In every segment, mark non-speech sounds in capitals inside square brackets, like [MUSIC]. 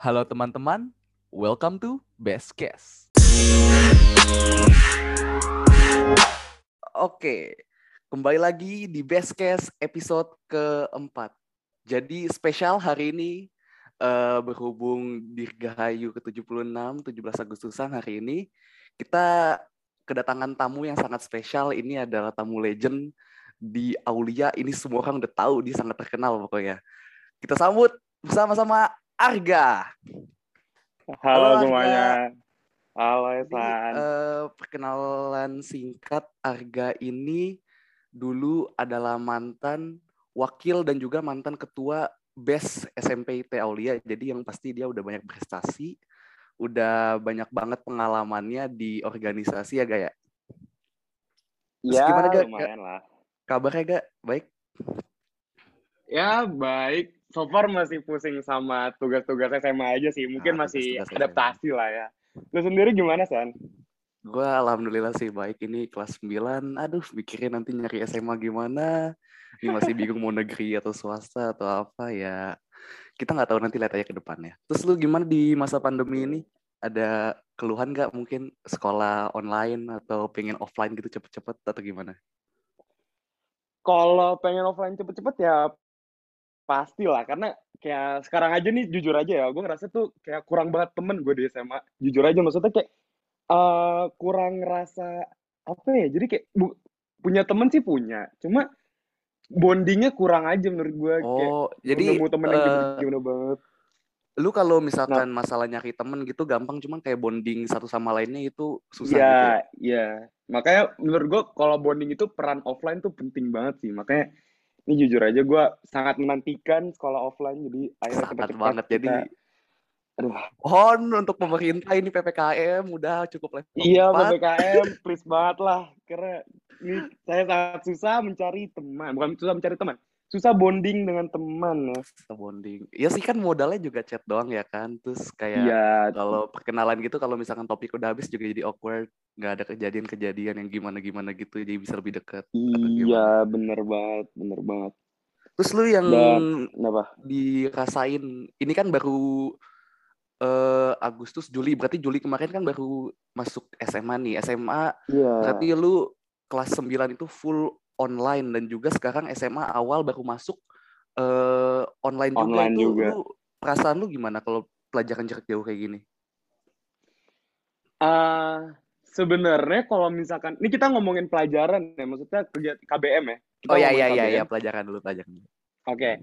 Halo teman-teman, welcome to Best Case. Oke, kembali lagi di Best Case episode keempat. Jadi spesial hari ini uh, berhubung Dirgahayu ke-76, 17 Agustusan hari ini, kita kedatangan tamu yang sangat spesial. Ini adalah tamu legend di Aulia. Ini semua orang udah tahu, dia sangat terkenal pokoknya. Kita sambut bersama-sama Arga. Halo, Halo semuanya. Halo Evan. Uh, perkenalan singkat Arga ini dulu adalah mantan wakil dan juga mantan ketua BES SMP IT Aulia. Jadi yang pasti dia udah banyak prestasi, udah banyak banget pengalamannya di organisasi ya Gaya. Ya, gimana, Gak? lumayan lah. Kabarnya Gak? Baik? Ya, baik so far masih pusing sama tugas-tugas SMA aja sih. Mungkin nah, masih tugas -tugas adaptasi SMA. lah ya. Lu sendiri gimana, San? Gue alhamdulillah sih baik. Ini kelas 9. Aduh, mikirin nanti nyari SMA gimana. Ini masih bingung mau negeri atau swasta atau apa ya. Kita nggak tahu nanti lihat aja ke depannya. Terus lu gimana di masa pandemi ini? Ada keluhan nggak mungkin sekolah online atau pengen offline gitu cepet-cepet atau gimana? Kalau pengen offline cepet-cepet ya Pasti lah, karena kayak sekarang aja nih jujur aja ya, gue ngerasa tuh kayak kurang banget temen gue di SMA. Jujur aja maksudnya kayak uh, kurang ngerasa apa ya? Jadi kayak bu, punya temen sih punya, cuma bondingnya kurang aja menurut gue. Oh, kayak, jadi nemu temen uh, yang eh, gimana banget. Lu kalau misalkan nah, masalah nyari temen gitu gampang, cuman kayak bonding satu sama lainnya itu susah ya, gitu. Iya, iya. Makanya menurut gue kalau bonding itu peran offline tuh penting banget sih. Makanya ini jujur aja gue sangat menantikan sekolah offline jadi akhirnya sangat banget kita... jadi aduh. Mohon untuk pemerintah ini ppkm udah cukup level iya 4. ppkm please [LAUGHS] banget lah. Karena ini saya sangat susah mencari teman bukan susah mencari teman susah bonding dengan teman ya. Susah bonding. Ya sih kan modalnya juga chat doang ya kan. Terus kayak ya. kalau perkenalan gitu kalau misalkan topik udah habis juga jadi awkward, nggak ada kejadian-kejadian yang gimana-gimana gitu jadi bisa lebih dekat. Iya, bener banget, bener banget. Terus lu yang Dan, apa? dirasain ini kan baru uh, Agustus Juli berarti Juli kemarin kan baru masuk SMA nih. SMA yeah. berarti lu kelas 9 itu full online dan juga sekarang SMA awal baru masuk uh, online, online juga. juga. Lu, perasaan lu gimana kalau pelajaran jarak jauh kayak gini? Uh, sebenarnya kalau misalkan ini kita ngomongin pelajaran ya, maksudnya kerja KBM ya. Kita oh iya iya iya iya pelajaran dulu pelajaran. Oke. Okay.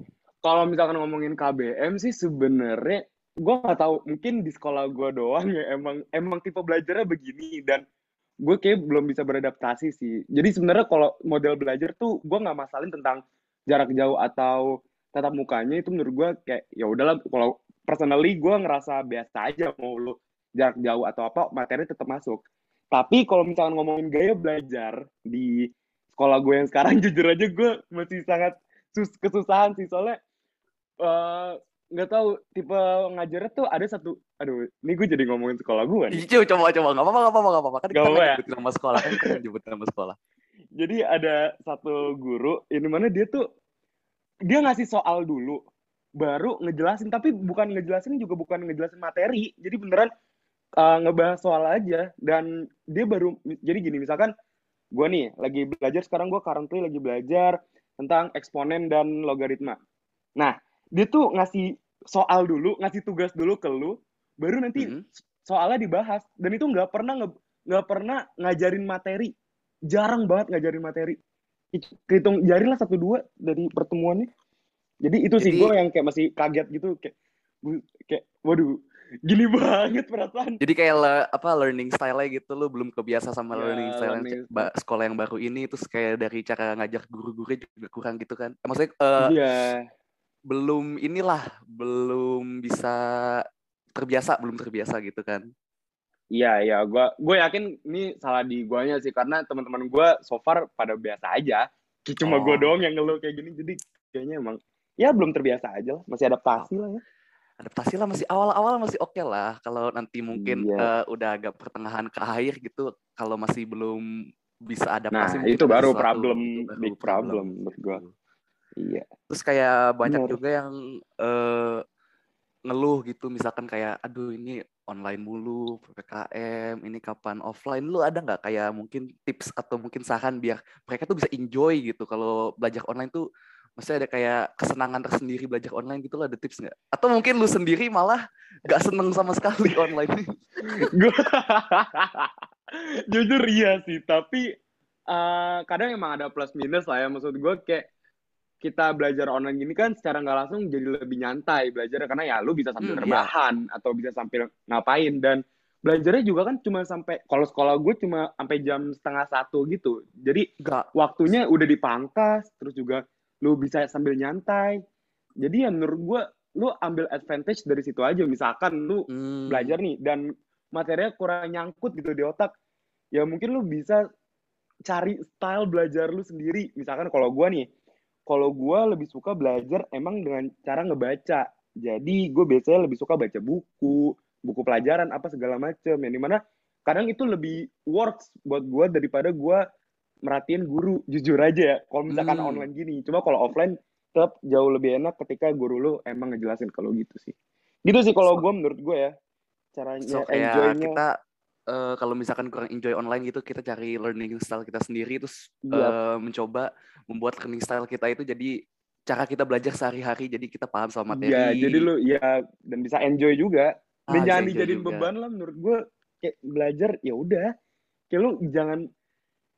Kalau misalkan ngomongin KBM sih sebenarnya gue nggak tahu mungkin di sekolah gue doang ya emang emang tipe belajarnya begini dan gue kayak belum bisa beradaptasi sih. Jadi sebenarnya kalau model belajar tuh gue nggak masalin tentang jarak jauh atau tatap mukanya itu menurut gue kayak ya udahlah kalau personally gue ngerasa biasa aja mau lu jarak jauh atau apa materi tetap masuk. Tapi kalau misalnya ngomongin gaya belajar di sekolah gue yang sekarang [LAUGHS] jujur aja gue masih sangat sus kesusahan sih soalnya uh, nggak tahu tipe ngajarnya tuh ada satu aduh ini gue jadi ngomongin sekolah gue nih. Coba coba coba nggak apa-apa nggak apa-apa nggak apa-apa. Kan kita ya? nyebut nama sekolah kan kita nyebut nama sekolah. [LAUGHS] Jadi ada satu guru ini mana dia tuh dia ngasih soal dulu baru ngejelasin. Tapi bukan ngejelasin juga bukan ngejelasin materi. Jadi beneran uh, ngebahas soal aja. Dan dia baru jadi gini misalkan gue nih lagi belajar sekarang gue currently lagi belajar tentang eksponen dan logaritma. Nah dia tuh ngasih soal dulu, ngasih tugas dulu ke lu, baru nanti mm -hmm. soalnya dibahas. Dan itu nggak pernah nggak pernah ngajarin materi, jarang banget ngajarin materi. Hitung jari lah satu dua dari pertemuannya. Jadi itu Jadi, sih gue yang kayak masih kaget gitu, kayak kayak waduh gini banget perasaan. Jadi kayak le, apa learning style-nya gitu lu belum kebiasa sama ya, learning style learning sekolah yang baru ini terus kayak dari cara ngajar guru-guru juga kurang gitu kan. Maksudnya uh, iya belum inilah belum bisa terbiasa belum terbiasa gitu kan. Iya iya. Gue gue yakin ini salah di guanya sih karena teman-teman gue so far pada biasa aja. Cuma oh. gue doang yang ngeluh kayak gini jadi kayaknya emang ya belum terbiasa aja lah. Masih adaptasi lah ya. Adaptasi lah masih awal-awal masih oke okay lah. Kalau nanti mungkin iya. uh, udah agak pertengahan ke akhir gitu kalau masih belum bisa adaptasi nah itu baru problem big problem menurut gue Iya. Terus kayak banyak Bener. juga yang uh, ngeluh gitu. Misalkan kayak aduh ini online mulu ppkm ini kapan offline? Lu ada nggak kayak mungkin tips atau mungkin saran biar mereka tuh bisa enjoy gitu kalau belajar online tuh? Maksudnya ada kayak kesenangan tersendiri belajar online gitu lo ada tips nggak? Atau mungkin lu sendiri malah nggak seneng sama sekali [LAUGHS] online? [LAUGHS] Jujur iya sih tapi uh, kadang emang ada plus minus lah ya. Maksud gue kayak kita belajar online gini kan secara nggak langsung jadi lebih nyantai belajar karena ya lu bisa sambil hmm, rebahan iya. atau bisa sambil ngapain dan belajarnya juga kan cuma sampai kalau sekolah gue cuma sampai jam setengah satu gitu jadi Gak. waktunya udah dipangkas terus juga lu bisa sambil nyantai jadi ya menurut gue lu ambil advantage dari situ aja misalkan lu hmm. belajar nih dan materinya kurang nyangkut gitu di otak ya mungkin lu bisa cari style belajar lu sendiri misalkan kalau gue nih kalau gue lebih suka belajar emang dengan cara ngebaca. Jadi gue biasanya lebih suka baca buku, buku pelajaran apa segala macem. Yang di mana kadang itu lebih works buat gue daripada gue merhatiin guru. [LAUGHS] Jujur aja ya, kalau misalkan hmm. online gini. Cuma kalau offline tetap jauh lebih enak ketika guru lu emang ngejelasin kalau gitu sih. Gitu sih kalau gue menurut gue ya caranya so, enjoynya. Kita uh, kalau misalkan kurang enjoy online gitu kita cari learning style kita sendiri terus yep. uh, eh, mencoba membuat learning style kita itu jadi cara kita belajar sehari-hari jadi kita paham sama materi. Ya, jadi lu ya dan bisa enjoy juga. Dan ah, jangan dijadiin juga. beban lah menurut gue kayak belajar ya udah. Kayak lu jangan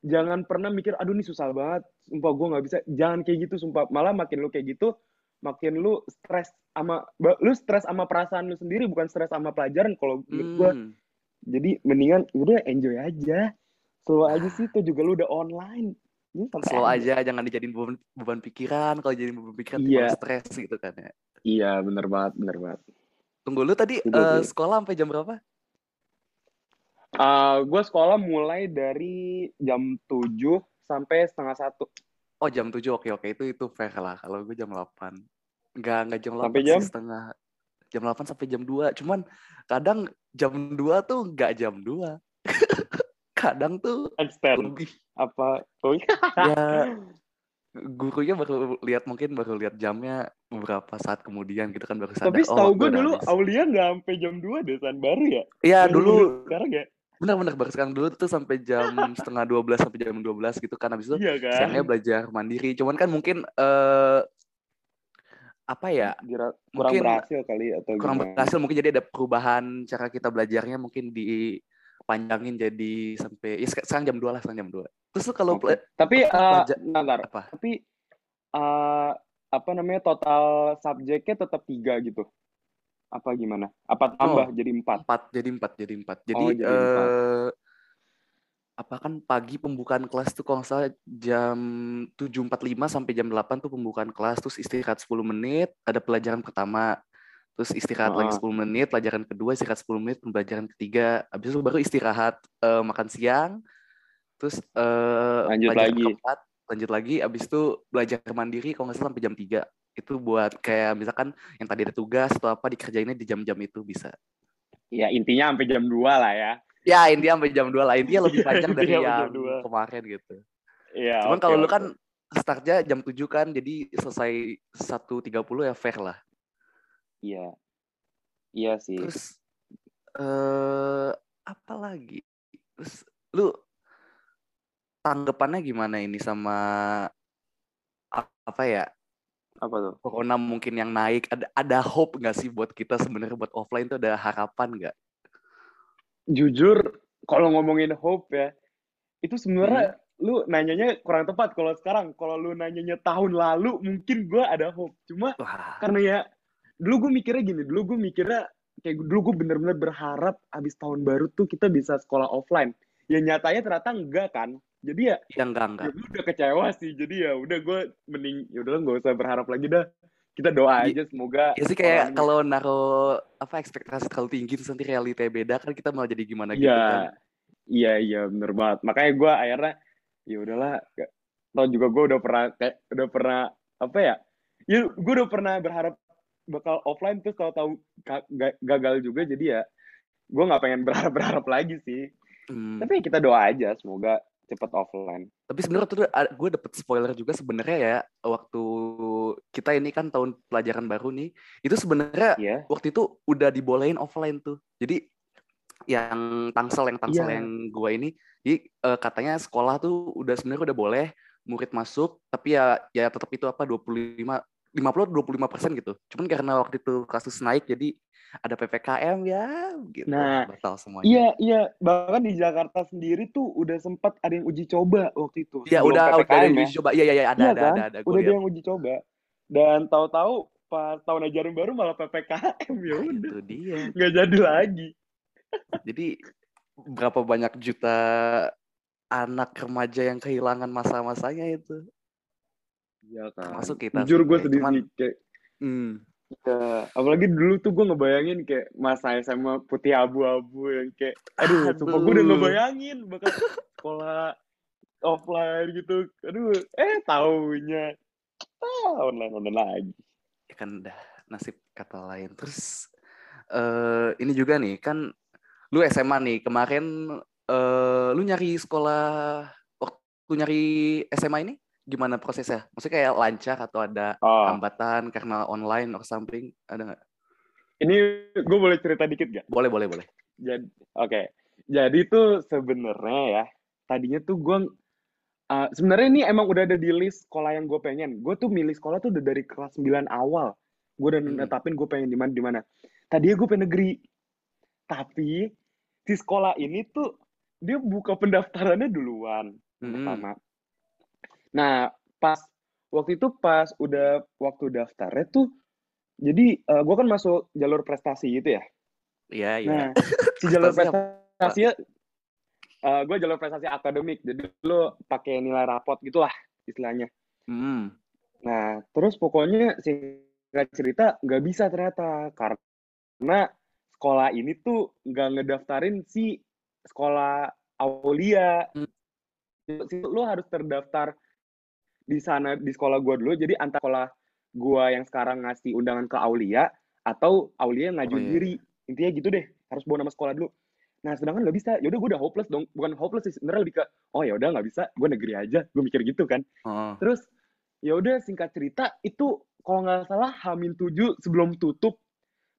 jangan pernah mikir aduh ini susah banget, sumpah gue nggak bisa. Jangan kayak gitu sumpah. Malah makin lu kayak gitu makin lu stres sama lu stres sama perasaan lu sendiri bukan stres sama pelajaran kalau menurut hmm. Jadi mendingan udah enjoy aja. Slow aja sih tuh juga lu udah online. Ya, slow aja jangan dijadiin beban, beban pikiran. Kalau jadi beban pikiran iya. stres gitu kan ya. Iya bener banget bener banget. Tunggu lu tadi uh, sekolah sampai jam berapa? Uh, eh, gue sekolah mulai dari jam 7 sampai setengah satu. Oh jam 7 oke oke. Itu itu fair lah. Kalau gue jam 8 Enggak, enggak jam 8 sampai jam? setengah jam 8 sampai jam 2. Cuman kadang jam 2 tuh nggak jam 2. [LAUGHS] kadang tuh Extend. lebih apa oh ya [LAUGHS] gurunya baru lihat mungkin baru lihat jamnya beberapa saat kemudian gitu kan baru sadar. Tapi setahu oh, gue dulu habis. Aulia nggak sampai jam 2 deh San baru ya. Iya dulu. Sekarang ya. Benar-benar baru sekarang dulu tuh sampai jam [LAUGHS] setengah 12 sampai jam 12 gitu kan habis itu iya kan? siangnya belajar mandiri. Cuman kan mungkin uh, apa ya kurang mungkin berhasil kali atau kurang gimana? berhasil mungkin jadi ada perubahan cara kita belajarnya mungkin dipanjangin jadi sampai ya sekarang jam dua lah sekarang jam dua. Terus kalau okay. tapi uh, nanti apa? Tapi uh, apa namanya total subjeknya tetap tiga gitu. Apa gimana? Apa tambah oh, jadi empat? empat jadi empat jadi empat. Jadi, oh, jadi uh, apa kan pagi pembukaan kelas tuh kalau salah jam 7.45 sampai jam 8 tuh pembukaan kelas terus istirahat 10 menit ada pelajaran pertama. Terus istirahat uh. lagi 10 menit pelajaran kedua istirahat 10 menit pembelajaran ketiga habis itu baru istirahat uh, makan siang terus uh, lanjut lagi. keempat, lanjut lagi habis itu belajar mandiri kalau nggak salah sampai jam 3 itu buat kayak misalkan yang tadi ada tugas atau apa dikerjainnya di jam-jam itu bisa. Ya intinya sampai jam 2 lah ya ya India sampai jam 2 lah India lebih panjang [LAUGHS] dari yang kemarin gitu Iya. Cuman okay, kalau okay. lu kan startnya jam 7 kan, jadi selesai 1.30 ya fair lah. Iya. Iya sih. Terus eh apa lagi? Terus lu tanggapannya gimana ini sama apa ya? Apa tuh? Corona mungkin yang naik. Ada ada hope nggak sih buat kita sebenarnya buat offline tuh ada harapan nggak? Jujur kalau ngomongin hope ya itu sebenarnya hmm. lu nanyanya kurang tepat kalau sekarang. Kalau lu nanyanya tahun lalu mungkin gue ada hope. Cuma Wah. karena ya dulu gue mikirnya gini dulu gue mikirnya kayak dulu gue bener-bener berharap abis tahun baru tuh kita bisa sekolah offline. Ya nyatanya ternyata enggak kan. Jadi ya, ya enggak enggak. ya udah kecewa sih. Jadi ya udah gue mending ya udah nggak usah berharap lagi dah kita doa aja semoga ya sih kayak kalau naro apa ekspektasi terlalu tinggi terus nanti realita beda kan kita mau jadi gimana gitu ya, kan. Iya iya bener banget. Makanya gue akhirnya ya udahlah tau juga gue udah pernah kayak udah pernah apa ya ya gue udah pernah berharap bakal offline terus kalau tahu gagal juga jadi ya gue nggak pengen berharap berharap lagi sih. Hmm. tapi kita doa aja semoga cepet offline. Tapi sebenarnya tuh gue dapet spoiler juga sebenarnya ya waktu kita ini kan tahun pelajaran baru nih, itu sebenarnya Iya. waktu itu udah dibolehin offline tuh. Jadi yang tangsel yang tangsel Iya. yang gue ini, jadi eh, katanya sekolah tuh udah sebenarnya udah boleh murid masuk, tapi ya ya tetap itu apa 25 50 25 persen gitu. Cuman karena waktu itu kasus naik jadi ada ppkm ya gitu Nah, batal semuanya. Iya, iya. Bahkan di Jakarta sendiri tuh udah sempat ada yang uji coba waktu itu. Iya udah udah ada PPKM yang ya. uji coba. Iya iya iya ada Iya ada kan? ada ada. Gue Udah ada yang uji coba. Dan tahu-tahu pas tahun ajaran baru malah PPKM ya Nah, udah. itu dia. Nggak jadi lagi. Jadi berapa banyak juta anak remaja yang kehilangan masa-masanya itu. Iya kan. Termasuk kita Jujur gue sedih cuman- sih. Kayak, Hmm. ya, apalagi dulu tuh gue ngebayangin kayak masa SMA putih abu-abu yang kayak, aduh, sumpah gue udah Aduh. ngebayangin bakal sekolah offline gitu. Aduh, eh taunya ah, online online lagi. Ya kan udah nasib kata lain. Terus eh ini juga nih kan lu SMA nih kemarin eh lu nyari sekolah waktu nyari SMA ini gimana prosesnya? Maksudnya kayak lancar atau ada Oh, hambatan karena online or something? Ada nggak? ini gue boleh cerita dikit gak? Boleh boleh boleh. Jadi, oke. Jadi tuh sebenarnya ya, tadinya tuh gue uh, sebenarnya ini emang udah ada di list sekolah yang gue pengen. Gue tuh milih sekolah tuh udah dari kelas 9 awal. Gue udah Hmm. netapin gue pengen di mana di mana. Tadinya gue pengen negeri. Tapi si sekolah ini tuh dia buka pendaftarannya duluan Hmm. pertama. Nah, pas waktu itu pas udah waktu daftarnya tuh jadi uh, gue kan masuk jalur prestasi gitu ya. Iya iya. Nah, [LAUGHS] si jalur Prestasi prestasi gue jalur prestasi akademik, jadi lo pakai nilai rapot gitulah istilahnya. Hmm. Nah, terus pokoknya singkat cerita nggak bisa ternyata karena sekolah ini tuh nggak ngedaftarin si sekolah Aulia. Hmm. Lo harus terdaftar di sana di sekolah gua dulu. Jadi antara sekolah gua yang sekarang ngasih undangan ke Aulia atau Aulia yang ngajuin Oh, iya. diri. Intinya gitu deh, harus bawa nama sekolah dulu. Nah, sedangkan nggak bisa. Yaudah gue udah hopeless dong. Bukan hopeless sih, sebenarnya lebih ke oh ya udah nggak bisa, gue negeri aja. Gue mikir gitu kan. Oh. Terus ya udah singkat cerita itu kalau nggak salah Hamin 7 sebelum tutup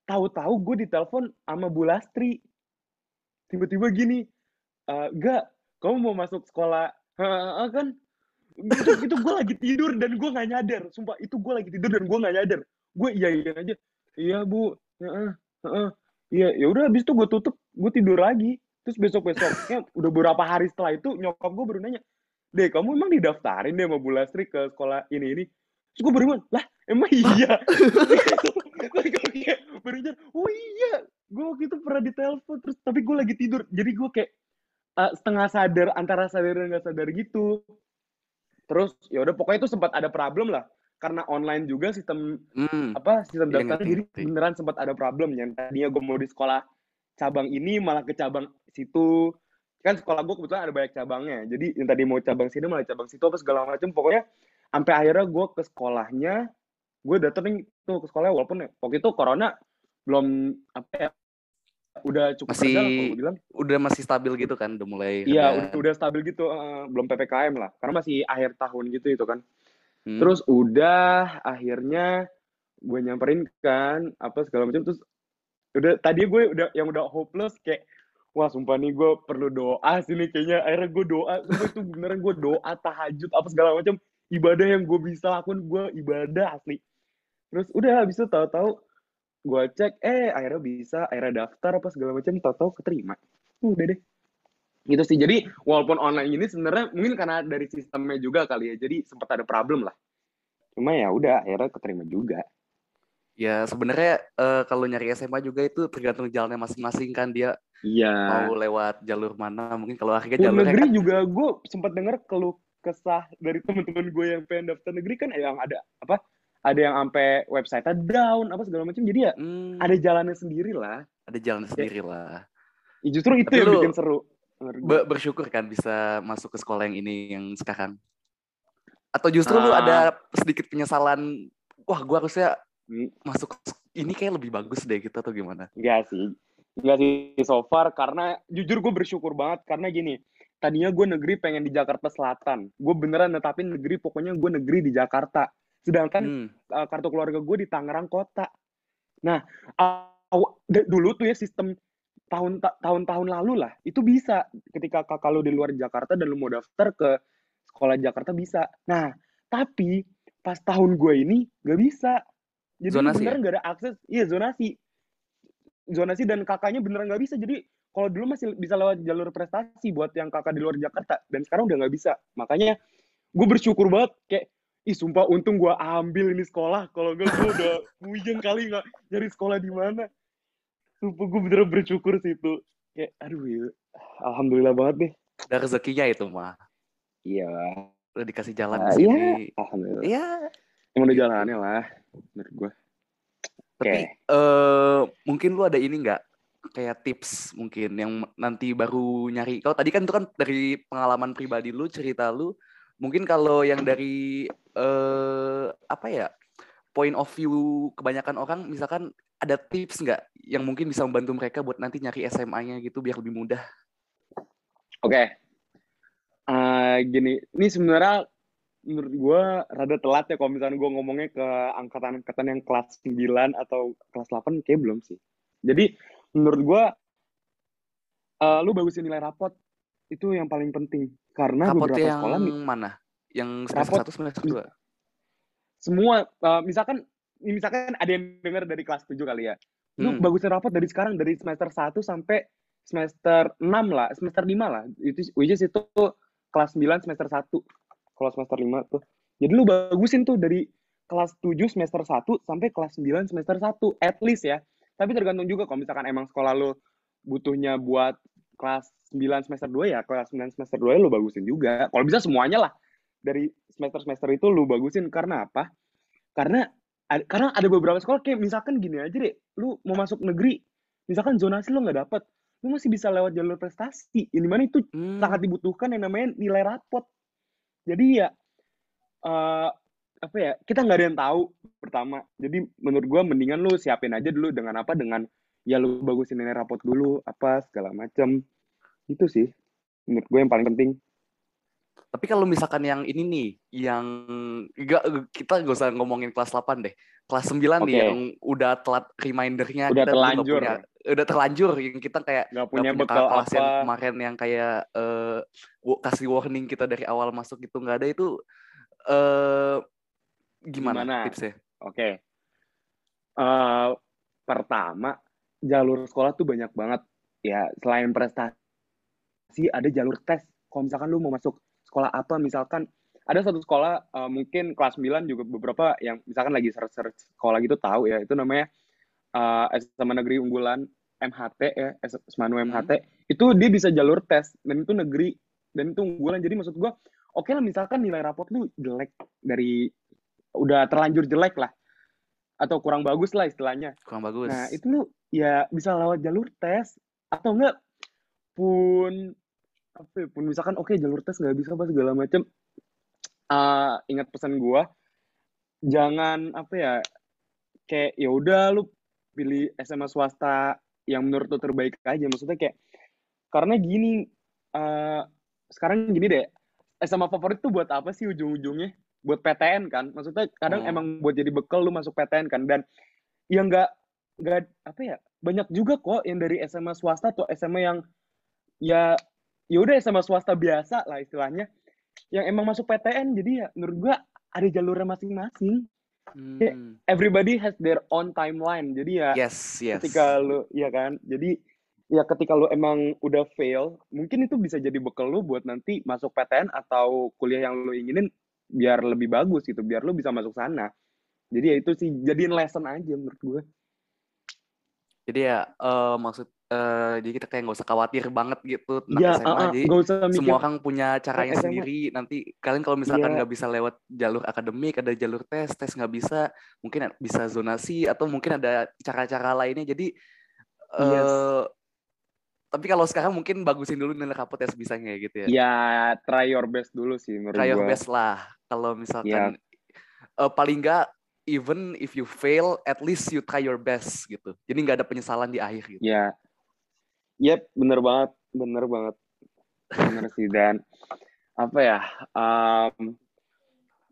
tahu-tahu gue ditelepon sama Bu Lastri. Tiba-tiba gini, "Eh, "Gak, kamu mau masuk sekolah?" "Heeh, kan itu itu gue lagi tidur dan gue nggak nyadar. Sumpah itu gue lagi tidur dan gue nggak nyadar. Gue iya iya aja. Iya bu, heeh, heeh. Iya ya udah habis itu gue tutup, gue tidur lagi. Terus besok besoknya udah beberapa hari setelah itu nyokap gue baru nanya, deh kamu emang didaftarin deh sama Bu Lastri ke sekolah ini ini. Terus gue baru bilang, lah emang iya. [LAUGHS] Baru nyadar, oh iya, gue waktu itu pernah ditelepon terus tapi gue lagi tidur. Jadi gue kayak eh, setengah sadar antara sadar dan nggak sadar gitu. Terus ya udah pokoknya itu sempat ada problem lah. Karena online juga sistem Hmm. apa sistem Iya, daftar ngerti. beneran sempat ada problem yang tadinya gue mau di sekolah cabang ini malah ke cabang situ. Kan sekolah gue kebetulan ada banyak cabangnya. Jadi yang tadi mau cabang sini malah cabang situ apa segala macam pokoknya sampai akhirnya gue ke sekolahnya gue dateng tuh ke sekolahnya walaupun waktu itu corona belum apa ya udah cukup Masih- reda lah kalau gue bilang. Udah masih stabil gitu kan, udah mulai iya udah, udah stabil gitu eh, belum ppkm lah. Karena masih akhir tahun gitu itu kan. Hmm. Terus udah akhirnya gue nyamperin kan apa segala macam. Terus udah tadi gue udah yang udah hopeless kayak wah sumpah nih gue perlu doa sih nih kayaknya. Akhirnya gue doa sumpah itu beneran gue doa tahajud apa segala macam. Ibadah yang gue bisa lakukan gue ibadah asli. Terus udah habis itu tahu-tahu gue cek eh akhirnya bisa akhirnya daftar apa segala macam tahu-tahu keterima. Udah deh. Gitu sih. Jadi walaupun online ini sebenarnya mungkin karena dari sistemnya juga kali ya jadi sempat ada problem lah. Cuma ya udah akhirnya keterima juga. Ya sebenarnya eh, kalau nyari SMA juga itu tergantung jalannya masing-masing kan dia iya. mau lewat jalur mana. Mungkin kalau Pun jalurnya negeri kan juga gue sempat dengar keluh kesah dari teman-teman gue yang pengen daftar negeri kan yang ada apa ada yang sampai website down apa segala macam jadi ya hmm, ada jalannya sendiri lah ada jalan sendiri lah. Ya, justru itu Tapi yang bikin seru. Be- bersyukur kan bisa masuk ke sekolah yang ini yang sekarang. Atau justru lu Ah. ada sedikit penyesalan, wah gua harusnya Hmm, masuk ini kayak lebih bagus deh gitu atau gimana? Enggak sih. Enggak sih so far karena jujur gue bersyukur banget karena gini. tadinya gue negeri pengen di Jakarta Selatan. Gue beneran netapin negeri, pokoknya gue negeri di Jakarta. Sedangkan Hmm. uh, kartu keluarga gue di Tangerang kota. Nah, aw- dulu tuh ya sistem tahun ta- tahun-tahun lalu lah, itu bisa ketika kakak lu di luar Jakarta dan lu mau daftar ke sekolah Jakarta bisa. Nah, tapi pas tahun gue ini gak bisa. Jadi Zonasi beneran ya? gak ada akses, iya zonasi. Zonasi dan kakaknya beneran gak bisa. Jadi kalau dulu masih bisa lewat jalur prestasi buat yang kakak di luar Jakarta dan sekarang udah nggak bisa. Makanya gue bersyukur banget kayak ih sumpah untung gue ambil ini sekolah. Kalau enggak gue udah [LAUGHS] puyeng kali nggak nyari sekolah di mana? Sumpah gue bener bersyukur sih itu. Kayak aduh ya. Alhamdulillah banget deh Ada rezekinya itu mah. iya. Udah dikasih jalan Ah, di iya. alhamdulillah. Iya. emang udah jalannya lah menurut gue Tapi eh mungkin lu ada ini nggak? Kayak tips mungkin yang nanti baru nyari. Kalau tadi kan itu kan dari pengalaman pribadi lu, cerita lu. Mungkin kalau yang dari eh apa ya point of view kebanyakan orang, misalkan ada tips nggak yang mungkin bisa membantu mereka buat nanti nyari SMA-nya gitu biar lebih mudah. oke. Eh, gini ini sebenarnya menurut gue rada telat ya kalau misalnya gue ngomongnya ke angkatan-angkatan yang kelas 9 atau kelas 8 kayak belum sih. Jadi menurut gue eh, lu bagusin nilai rapot itu yang paling penting karena Rapot beberapa yang sekolah nih mana? Yang semester Rapot- satu, semester dua. semua eh, misalkan misalkan ada yang dengar dari kelas 7 kali ya lu Hmm. bagusin rapot dari sekarang dari semester 1 sampai semester 6 lah semester 5 lah itu which is itu kelas 9 semester 1 kalau semester 5 tuh jadi lu bagusin tuh dari kelas 7 semester 1 sampai kelas 9 semester 1 at least ya tapi tergantung juga kalau misalkan emang sekolah lu butuhnya buat kelas 9 semester 2 ya kelas 9 semester 2 ya lu bagusin juga. Kalau bisa semuanya lah. Dari semester-semester itu lu bagusin karena apa? Karena ad- karena ada beberapa sekolah kayak misalkan gini aja deh lu mau masuk negeri misalkan zonasi lu nggak dapet lu masih bisa lewat jalur prestasi. Ini mana itu Hmm. sangat dibutuhkan yang namanya nilai rapot. Jadi ya eh apa ya kita nggak ada yang tahu pertama. Jadi menurut gua mendingan lu siapin aja dulu dengan apa? Dengan ya lu bagusin nilai rapot dulu apa segala macam itu sih menurut gue yang paling penting Tapi kalau misalkan yang ini nih, yang gak, kita gak usah ngomongin kelas 8 deh. Kelas 9 nih Oke. yang udah telat remindernya Udah kita terlanjur. punya- udah terlanjur yang kita kayak nggak punya punya bekal kelas yang apa kemarin yang kayak wa- kasih warning kita dari awal masuk itu nggak ada itu eh gimana, Gimana? tipsnya? Oke. Eh, pertama, jalur sekolah tuh banyak banget. Ya, selain prestasi, ada jalur tes. Kalau misalkan lu mau masuk sekolah apa, misalkan ada satu sekolah, eh, mungkin kelas 9 juga beberapa yang misalkan lagi search-search sekolah gitu tahu ya, itu namanya eh, SMA Negeri Unggulan MHT ya, Semanu Hmm. MHT. Itu dia bisa jalur tes, dan itu negeri, dan itu unggulan. Jadi maksud gua, oke lah misalkan nilai rapot lu jelek dari, udah terlanjur jelek lah atau kurang bagus lah istilahnya. Kurang bagus. Nah, itu lu ya bisa lewat jalur tes atau enggak pun apa ya, pun misalkan oke jalur tes nggak bisa apa segala macam. Ah, ingat pesan gua, jangan apa ya kayak ya udah lu pilih SMA swasta yang menurut lu terbaik aja. Maksudnya kayak karena gini eh sekarang gini deh, SMA favorit tuh buat apa sih ujung-ujungnya? Buat PTN kan? Maksudnya kadang Hmm. emang buat jadi bekal lu masuk PTN kan dan yang nggak nggak apa ya banyak juga kok yang dari SMA swasta atau SMA yang ya ya udah SMA swasta biasa lah istilahnya yang emang masuk PTN jadi ya menurut gua ada jalurnya masing-masing Hmm. everybody has their own timeline jadi ya Yes, yes. ketika lu ya kan jadi ya ketika lu emang udah fail mungkin itu bisa jadi bekal lu buat nanti masuk PTN atau kuliah yang lu inginin biar lebih bagus gitu biar lu bisa masuk sana jadi ya itu sih jadiin lesson aja menurut gue Jadi ya eh, maksud eh, jadi kita kayak nggak usah khawatir banget gitu tentang ya SMA. uh, Jadi usah mikir semua orang punya caranya SMA. sendiri. Nanti kalian kalau misalkan Iya. nggak bisa lewat jalur akademik, ada jalur tes, tes nggak bisa, mungkin bisa zonasi atau mungkin ada cara-cara lainnya. Jadi eh Yes. Tapi kalau sekarang mungkin bagusin dulu nilai rapot ya sebisanya gitu ya. ya try your best dulu sih menurut Try your gue best lah. Kalau misalkan Iya. eh, paling nggak even if you fail, at least you try your best gitu. Jadi nggak ada penyesalan di akhir gitu. ya yep bener banget bener banget bener sih dan apa ya um,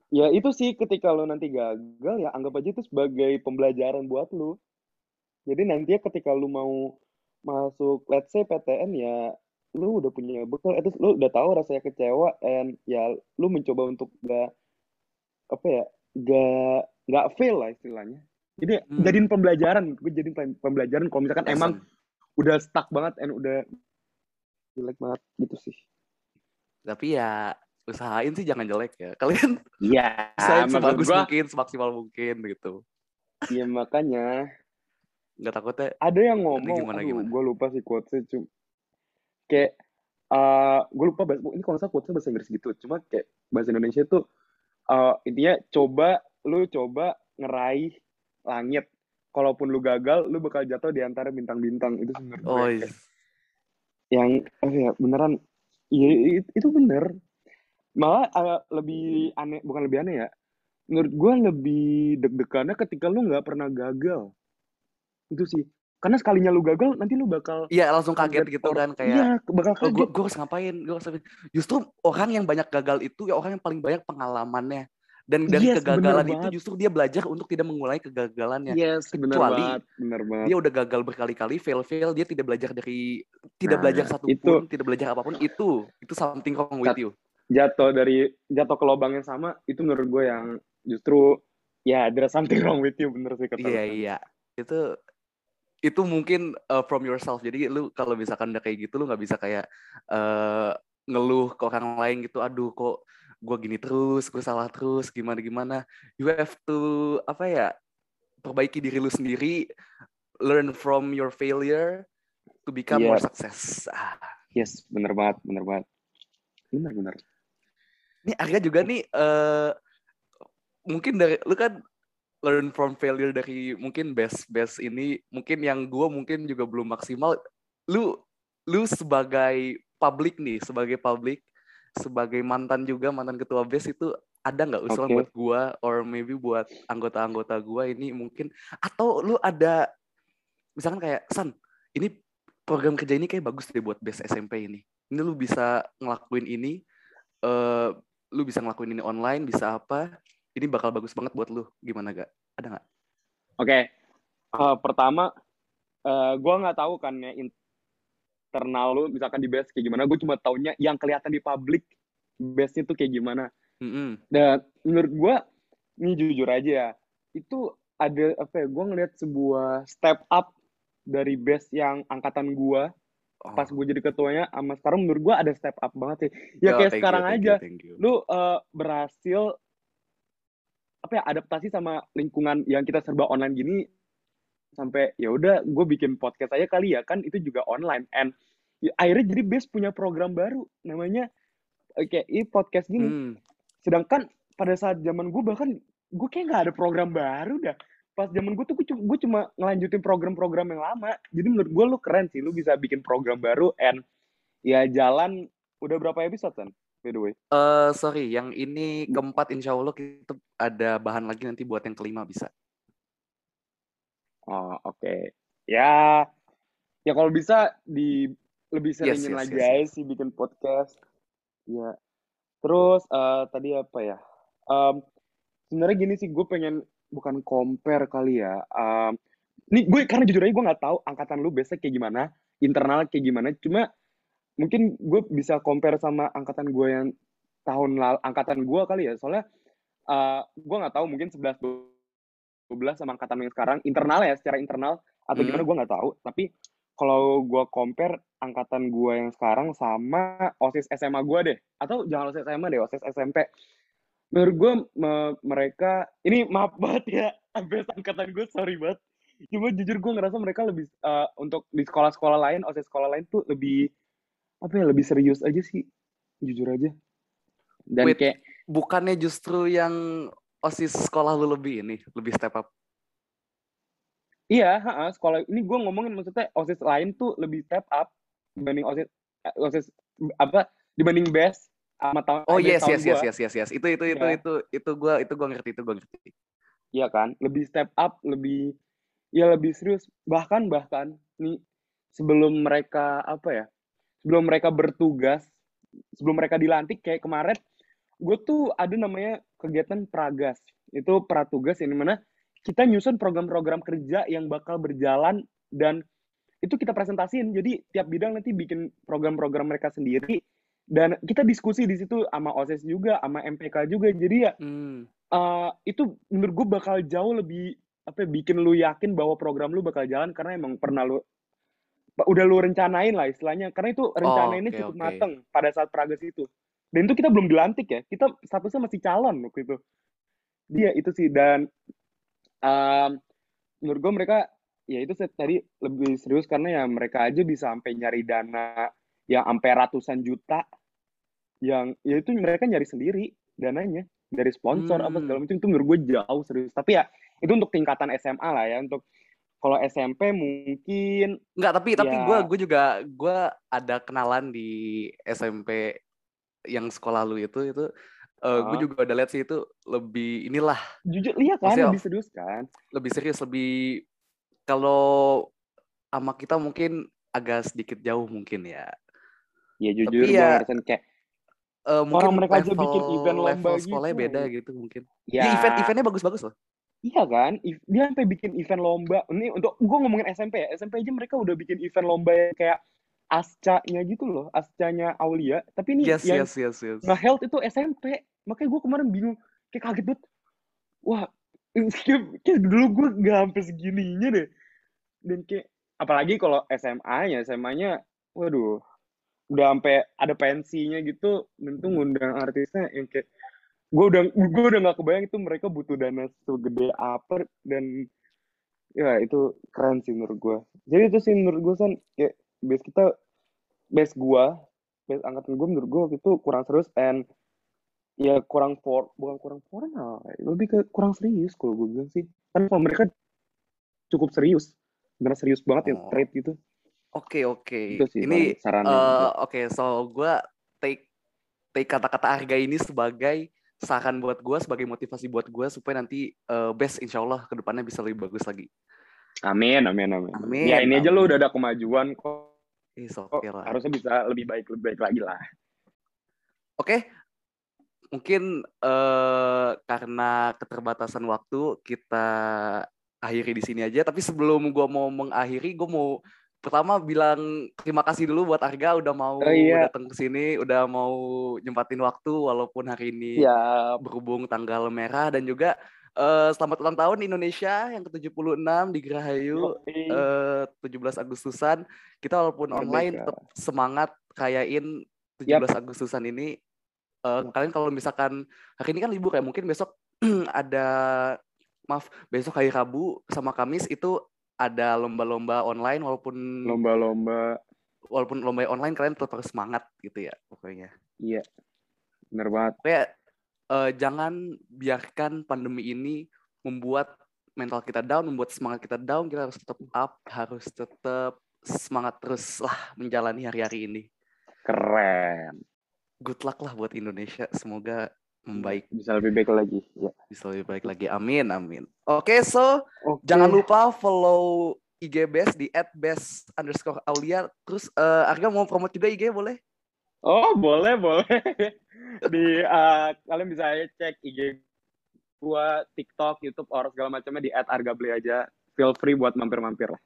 ya itu sih ketika lo nanti gagal ya anggap aja itu sebagai pembelajaran buat lo jadi nanti ketika lu mau masuk let's say PTN ya lu udah punya bekal itu lu udah tahu rasanya kecewa and ya lu mencoba untuk gak apa ya gak gak fail lah istilahnya. Jadi hmm. jadiin pembelajaran gue jadiin pembelajaran kalau misalkan Lesson. emang udah stuck banget and udah jelek banget gitu sih. Tapi ya usahain sih jangan jelek ya. Kalian iya [LAUGHS] yeah, sebagus gua, mungkin semaksimal mungkin gitu. Iya makanya nggak takutnya. Ada yang ngomong gimana, gimana? gue lupa sih quotesnya cuma kayak uh, eh, gue lupa bahasa ini kalau nggak quotesnya bahasa Inggris gitu cuma kayak bahasa Indonesia tuh uh, intinya coba lu coba ngeraih langit. Kalaupun lu gagal lu bakal jatuh di antara bintang-bintang. Itu sebenarnya oh, iya. yang oh ya beneran iya itu bener. Malah uh, lebih aneh bukan lebih aneh ya menurut gue lebih deg-degannya ketika lu nggak pernah gagal itu sih. Karena sekalinya lu gagal nanti lu bakal iya langsung kaget gitu kan kayak iya bakal kaget. oh, gue harus ngapain? Gue harus justru orang yang banyak gagal itu ya orang yang paling banyak pengalamannya. Dan dari yes, kegagalan itu banget. justru dia belajar untuk tidak mengulangi kegagalannya. Yes, kecuali bener banget, bener banget. dia udah gagal berkali-kali fail fail dia tidak belajar dari tidak nah, belajar satu itu, pun tidak belajar apa pun itu itu something wrong with you. jatuh dari jatuh ke lubang yang sama itu menurut gue yang justru ya ada something [LAUGHS] wrong with you bener sih kata iya iya. Itu itu mungkin uh, from yourself. Jadi lu kalau misalkan udah kayak gitu lu nggak bisa kayak uh, ngeluh ke orang lain gitu. Aduh kok gue gini terus, gue salah terus, gimana gimana. You have to apa ya perbaiki diri lu sendiri, learn from your failure to become yeah. more success. Ah. Yes, bener banget, bener banget. Bener bener. Ini Arya juga nih uh, mungkin dari lu kan learn from failure dari mungkin best best ini mungkin yang gue mungkin juga belum maksimal. Lu lu sebagai publik nih sebagai publik sebagai mantan juga mantan ketua best itu ada nggak usulan okay. buat gue or maybe buat anggota-anggota gue ini mungkin? Atau lu ada misalkan kayak San ini program kerja ini kayak bagus deh buat best SMP ini. Ini lu bisa ngelakuin ini uh, lu bisa ngelakuin ini online bisa apa ini bakal bagus banget buat lu gimana gak ada nggak oke okay. uh, eh, pertama uh, eh, gue nggak tahu kan ya internal lu misalkan di base kayak gimana gue cuma taunya yang kelihatan di publik base itu kayak gimana mm-hmm. dan menurut gue ini jujur aja ya itu ada apa ya gue ngeliat sebuah step up dari base yang angkatan gue oh. pas gue jadi ketuanya sama sekarang menurut gue ada step up banget sih ya Yo, kayak sekarang you, aja you, you. lu uh, berhasil apa ya adaptasi sama lingkungan yang kita serba online gini sampai ya udah gue bikin podcast aja kali ya kan itu juga online. And ya, akhirnya jadi base punya program baru namanya kayak ini podcast gini. Hmm. sedangkan pada saat zaman gue bahkan gue kayak nggak ada program baru dah. Pas zaman gue tuh gue cuma, gue cuma ngelanjutin program-program yang lama. Jadi menurut gue lu keren sih lu bisa bikin program baru and ya jalan udah berapa episode kan by the way? Uh, sorry, yang ini keempat insya Allah kita ada bahan lagi nanti buat yang kelima bisa. Oh oke, okay. ya ya kalau bisa di lebih seringin yes, yes, lagi yes, aja sih bikin podcast. Ya, terus uh, tadi apa ya? Um, Sebenarnya gini sih, gue pengen bukan compare kali ya. Um, ini gue karena jujur aja gue nggak tahu angkatan lu biasa kayak gimana, internal kayak gimana. Cuma mungkin gue bisa compare sama angkatan gue yang tahun lalu angkatan gue kali ya. Soalnya uh, gue nggak tahu mungkin 11 12 sama angkatan yang sekarang internal ya secara internal atau hmm. gimana gue nggak tahu. Tapi kalau gue compare angkatan gue yang sekarang sama osis SMA gue deh atau jangan osis SMA deh osis SMP menurut gue me mereka ini maaf banget ya abis angkatan gue sorry banget. Cuma jujur gue ngerasa mereka lebih uh, untuk di sekolah-sekolah lain osis sekolah lain tuh lebih apa ya lebih serius aja sih. Jujur aja. Dan Wait, kayak bukannya justru yang osis sekolah lu lebih ini lebih step up? Iya ha, sekolah ini gue ngomongin maksudnya osis lain tuh lebih step up dibanding osis eh, osis apa dibanding best sama tahun oh yes yes, yes yes yes yes. Itu itu itu ya. itu itu gue itu gue ngerti itu gue ngerti. Iya kan lebih step up lebih ya lebih serius. Bahkan bahkan nih sebelum mereka apa ya sebelum mereka bertugas sebelum mereka dilantik kayak kemarin gue tuh ada namanya kegiatan pragas. Itu pratugas yang mana kita nyusun program-program kerja yang bakal berjalan dan itu kita presentasiin jadi tiap bidang nanti bikin program-program mereka sendiri dan kita diskusi di situ sama OSIS juga sama MPK juga. Jadi ya hmm. uh, itu menurut gue bakal jauh lebih apa ya, bikin lu yakin bahwa program lu bakal jalan karena emang pernah lu udah lu rencanain lah istilahnya. Karena itu rencana oh, okay, cukup okay. mateng pada saat pragas itu. Dan itu kita belum dilantik ya. Kita statusnya masih calon waktu itu. Dia itu sih. Dan um, menurut gue mereka ya itu saya tadi lebih serius karena ya mereka aja bisa sampai nyari dana yang sampai ratusan juta yang ya itu mereka nyari sendiri dananya. Dari sponsor hmm. apa segala macam. Itu menurut gue jauh serius. Tapi ya itu untuk tingkatan SMA lah ya. Untuk kalau SMP mungkin nggak tapi ya... tapi gue gue juga gue ada kenalan di SMP yang sekolah lu itu itu uh, uh. gue juga udah lihat sih itu lebih inilah. Jujur lihat kan lebih serius kan? lebih serius lebih kalau sama kita mungkin agak sedikit jauh mungkin ya. Ya jujur Tapi ya, kayak uh, mungkin orang mereka level, aja bikin event lomba level sekolahnya gitu. beda gitu mungkin. Ya, ya. event eventnya bagus-bagus loh Iya kan, dia sampai bikin event lomba. Ini untuk gue ngomongin SMP ya, SMP aja mereka udah bikin event lomba yang kayak ascanya gitu loh, ascanya Aulia. Tapi ini yes, yang yes, yes, yes. nge-health itu SMP. Makanya gue kemarin bingung, kayak kaget banget. Wah, kayak, [LAUGHS] kayak dulu gue gak sampai segininya deh. Dan kayak, apalagi kalau SMA-nya, SMA-nya, waduh, udah sampai ada pensinya gitu, tentu ngundang artisnya yang kayak gue udah gue udah nggak kebayang itu mereka butuh dana segede apa dan ya itu keren sih menurut gue jadi itu sih menurut gue kan kayak base kita base gue base angkatan gue menurut gue itu kurang serius and ya kurang for bukan kurang formal lebih ke kurang serius kalau gue bilang sih. Kan kalau mereka cukup serius benar serius banget ya oh. trade gitu. Oke oke. Ini uh, oke okay, so gue take take kata-kata harga ini sebagai saran buat gue sebagai motivasi buat gue supaya nanti uh, best insya Allah ke depannya bisa lebih bagus lagi. Amin, amin, amin. amin ya ini amin. aja lo udah ada kemajuan kok. Is okay lah. Harusnya bisa lebih baik lebih baik lagi lah. Oke, okay. mungkin uh, karena keterbatasan waktu kita akhiri di sini aja. Tapi sebelum gue mau mengakhiri, gue mau pertama bilang terima kasih dulu buat Arga udah mau oh, iya. datang ke sini, udah mau nyempatin waktu walaupun hari ini ya. berhubung tanggal merah dan juga uh, selamat ulang tahun Indonesia yang ke-76 di Gerahayu uh, 17 Agustusan. Kita walaupun Merdeka. online tetap semangat kayain 17 yep. Agustusan ini. Uh, kalian kalau misalkan hari ini kan libur ya, mungkin besok [CLEARS THROAT] ada maaf, besok hari Rabu sama Kamis itu ada lomba-lomba online walaupun lomba-lomba walaupun lomba online kalian tetap harus semangat gitu ya pokoknya. Iya. Benar banget. Kayak uh, jangan biarkan pandemi ini membuat mental kita down, membuat semangat kita down. Kita harus tetap up, harus tetap semangat terus lah menjalani hari-hari ini. Keren. Good luck lah buat Indonesia. Semoga membaik. Bisa lebih baik lagi. Ya. Bisa lebih baik lagi. Amin, amin. Oke, okay, so okay. jangan lupa follow IG Best di @best underscore Aulia. Terus uh, Arga mau promote juga IG boleh? Oh boleh boleh. [LAUGHS] di uh, kalian bisa cek IG gua, TikTok, YouTube, or segala macamnya di @argabli aja. Feel free buat mampir-mampir lah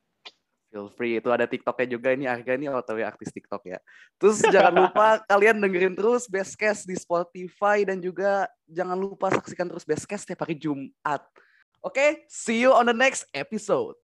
feel free. Itu ada TikToknya juga ini Arga ini otw artis TikTok ya. Terus jangan lupa [LAUGHS] kalian dengerin terus Bestcast di Spotify dan juga jangan lupa saksikan terus Bestcast setiap hari Jumat. Oke okay, see you on the next episode